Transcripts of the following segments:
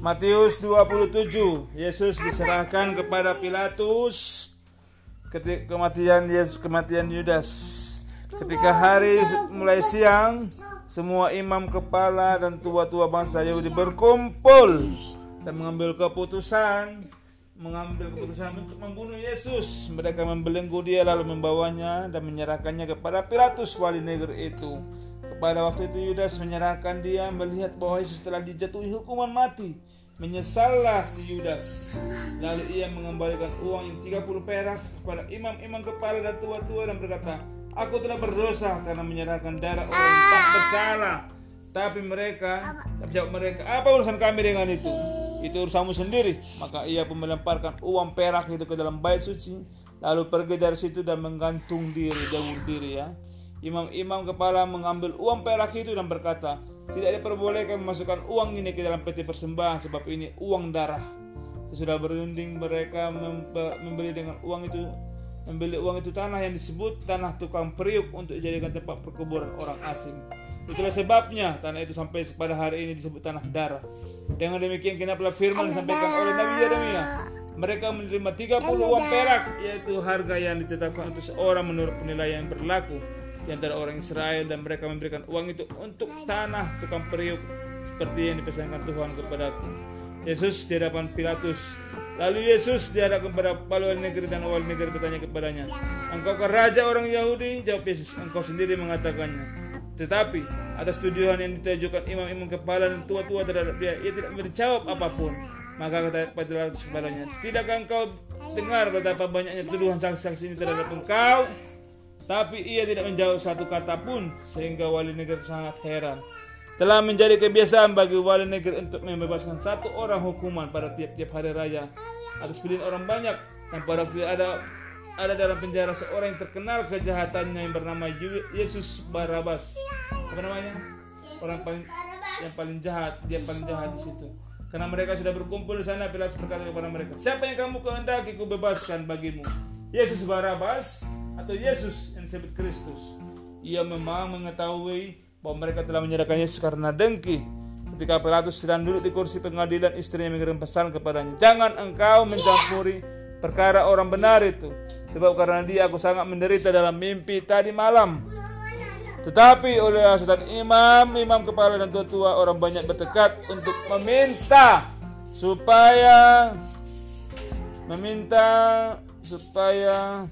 Matius 27 Yesus diserahkan kepada Pilatus ketika kematian Yesus kematian Yudas. Ketika hari mulai siang semua imam kepala dan tua-tua bangsa Yahudi berkumpul dan mengambil keputusan mengambil keputusan untuk membunuh Yesus. Mereka membelenggu dia lalu membawanya dan menyerahkannya kepada Pilatus wali negeri itu pada waktu itu Yudas menyerahkan dia melihat bahwa Yesus telah dijatuhi hukuman mati. Menyesallah si Yudas. Lalu ia mengembalikan uang yang 30 perak kepada imam-imam kepala dan tua-tua dan berkata, Aku telah berdosa karena menyerahkan darah orang yang tak bersalah. Tapi mereka, jawab mereka, apa urusan kami dengan itu? Itu urusanmu sendiri. Maka ia pun melemparkan uang perak itu ke dalam bait suci. Lalu pergi dari situ dan menggantung diri, jauh diri ya. Imam-imam kepala mengambil uang perak itu dan berkata, tidak diperbolehkan memasukkan uang ini ke dalam peti persembahan sebab ini uang darah. Sesudah berunding mereka membeli dengan uang itu membeli uang itu tanah yang disebut tanah tukang periuk untuk dijadikan tempat perkuburan orang asing. Itulah sebabnya tanah itu sampai pada hari ini disebut tanah darah. Dengan demikian kenapa firman disampaikan oleh Nabi Yeremia mereka menerima 30 uang perak yaitu harga yang ditetapkan untuk seorang menurut penilaian yang berlaku di antara orang Israel dan mereka memberikan uang itu untuk tanah tukang periuk seperti yang dipesankan Tuhan kepadaku. Yesus di hadapan Pilatus. Lalu Yesus di hadapan kepada wali negeri dan wali negeri bertanya kepadanya, Engkau ke raja orang Yahudi? Jawab Yesus, engkau sendiri mengatakannya. Tetapi atas tuduhan yang ditujukan imam-imam kepala dan tua-tua terhadap dia, ia tidak menjawab apa pun. Maka kata Pilatus kepadanya, Tidakkah engkau dengar betapa banyaknya tuduhan saksi-saksi ini terhadap engkau? Tapi ia tidak menjawab satu kata pun sehingga wali negeri sangat heran. Telah menjadi kebiasaan bagi wali negeri untuk membebaskan satu orang hukuman pada tiap-tiap hari raya atas pilihan orang banyak dan pada waktu ada ada dalam penjara seorang yang terkenal kejahatannya yang bernama Yesus Barabas. Apa namanya? Orang paling yang paling jahat, dia paling jahat di situ. Karena mereka sudah berkumpul di sana, Pilatus berkata kepada mereka, "Siapa yang kamu kehendaki ku bebaskan bagimu?" Yesus Barabas atau Yesus yang disebut Kristus. Ia memang mengetahui bahwa mereka telah menyerahkan Yesus karena dengki. Ketika Pilatus sedang duduk di kursi pengadilan, istrinya mengirim pesan kepadanya, "Jangan engkau mencampuri perkara orang benar itu, sebab karena dia aku sangat menderita dalam mimpi tadi malam." Tetapi oleh asuhan imam, imam kepala dan tua-tua orang banyak bertekad untuk meminta supaya meminta supaya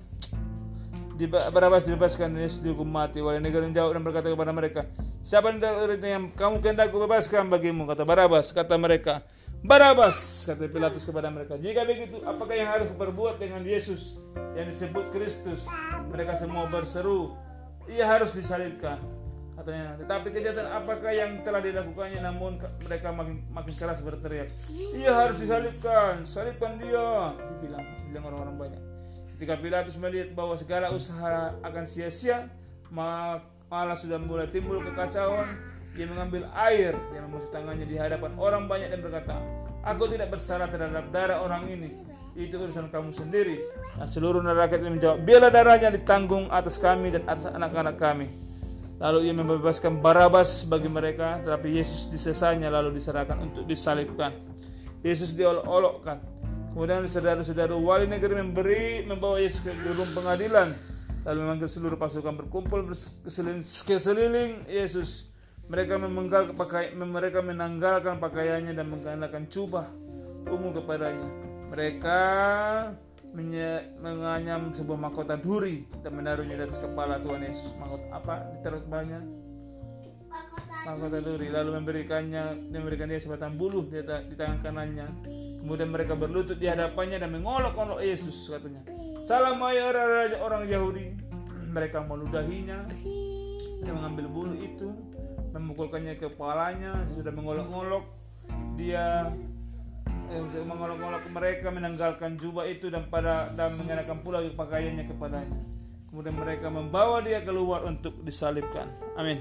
Barabas dibebaskan Yesus dihukum mati wali negeri menjawab dan berkata kepada mereka siapa yang kamu kehendak bebaskan bagimu? Kata Barabas kata mereka. Barabas kata Pilatus kepada mereka. Jika begitu apakah yang harus berbuat dengan Yesus yang disebut Kristus? Mereka semua berseru ia harus disalibkan katanya. Tetapi kejahatan apakah yang telah dilakukannya? Namun mereka makin makin keras berteriak ia harus disalibkan salibkan dia dibilang bilang orang-orang banyak ketika Pilatus melihat bahwa segala usaha akan sia-sia malah sudah mulai timbul kekacauan dia mengambil air yang membasuh tangannya di hadapan orang banyak dan berkata aku tidak bersalah terhadap darah orang ini itu urusan kamu sendiri dan seluruh rakyat menjawab biarlah darahnya ditanggung atas kami dan atas anak-anak kami Lalu ia membebaskan Barabas bagi mereka, tetapi Yesus disesanya lalu diserahkan untuk disalibkan. Yesus diolok-olokkan. Kemudian saudara-saudara wali negeri memberi membawa Yesus ke gedung pengadilan, lalu memanggil seluruh pasukan berkumpul sekeliling Yesus. Mereka memenggal pakaian, mereka menanggalkan pakaiannya dan mengenakan jubah ungu kepadanya. Mereka menganyam sebuah mahkota duri dan menaruhnya di atas kepala Tuhan Yesus. Mahkota apa? Ditaruh kepalanya? Mahkota duri. Lalu memberikannya, memberikan dia sebatang buluh di, di tangan kanannya. Kemudian mereka berlutut di hadapannya dan mengolok-olok Yesus katanya. Salam ya raja orang Yahudi. Mereka meludahinya dan mengambil bulu itu, memukulkannya ke kepalanya. Sudah mengolok-olok dia untuk mengolok-olok mereka menanggalkan jubah itu dan pada dan mengenakan pula pakaiannya kepadanya. Kemudian mereka membawa dia keluar untuk disalibkan. Amin.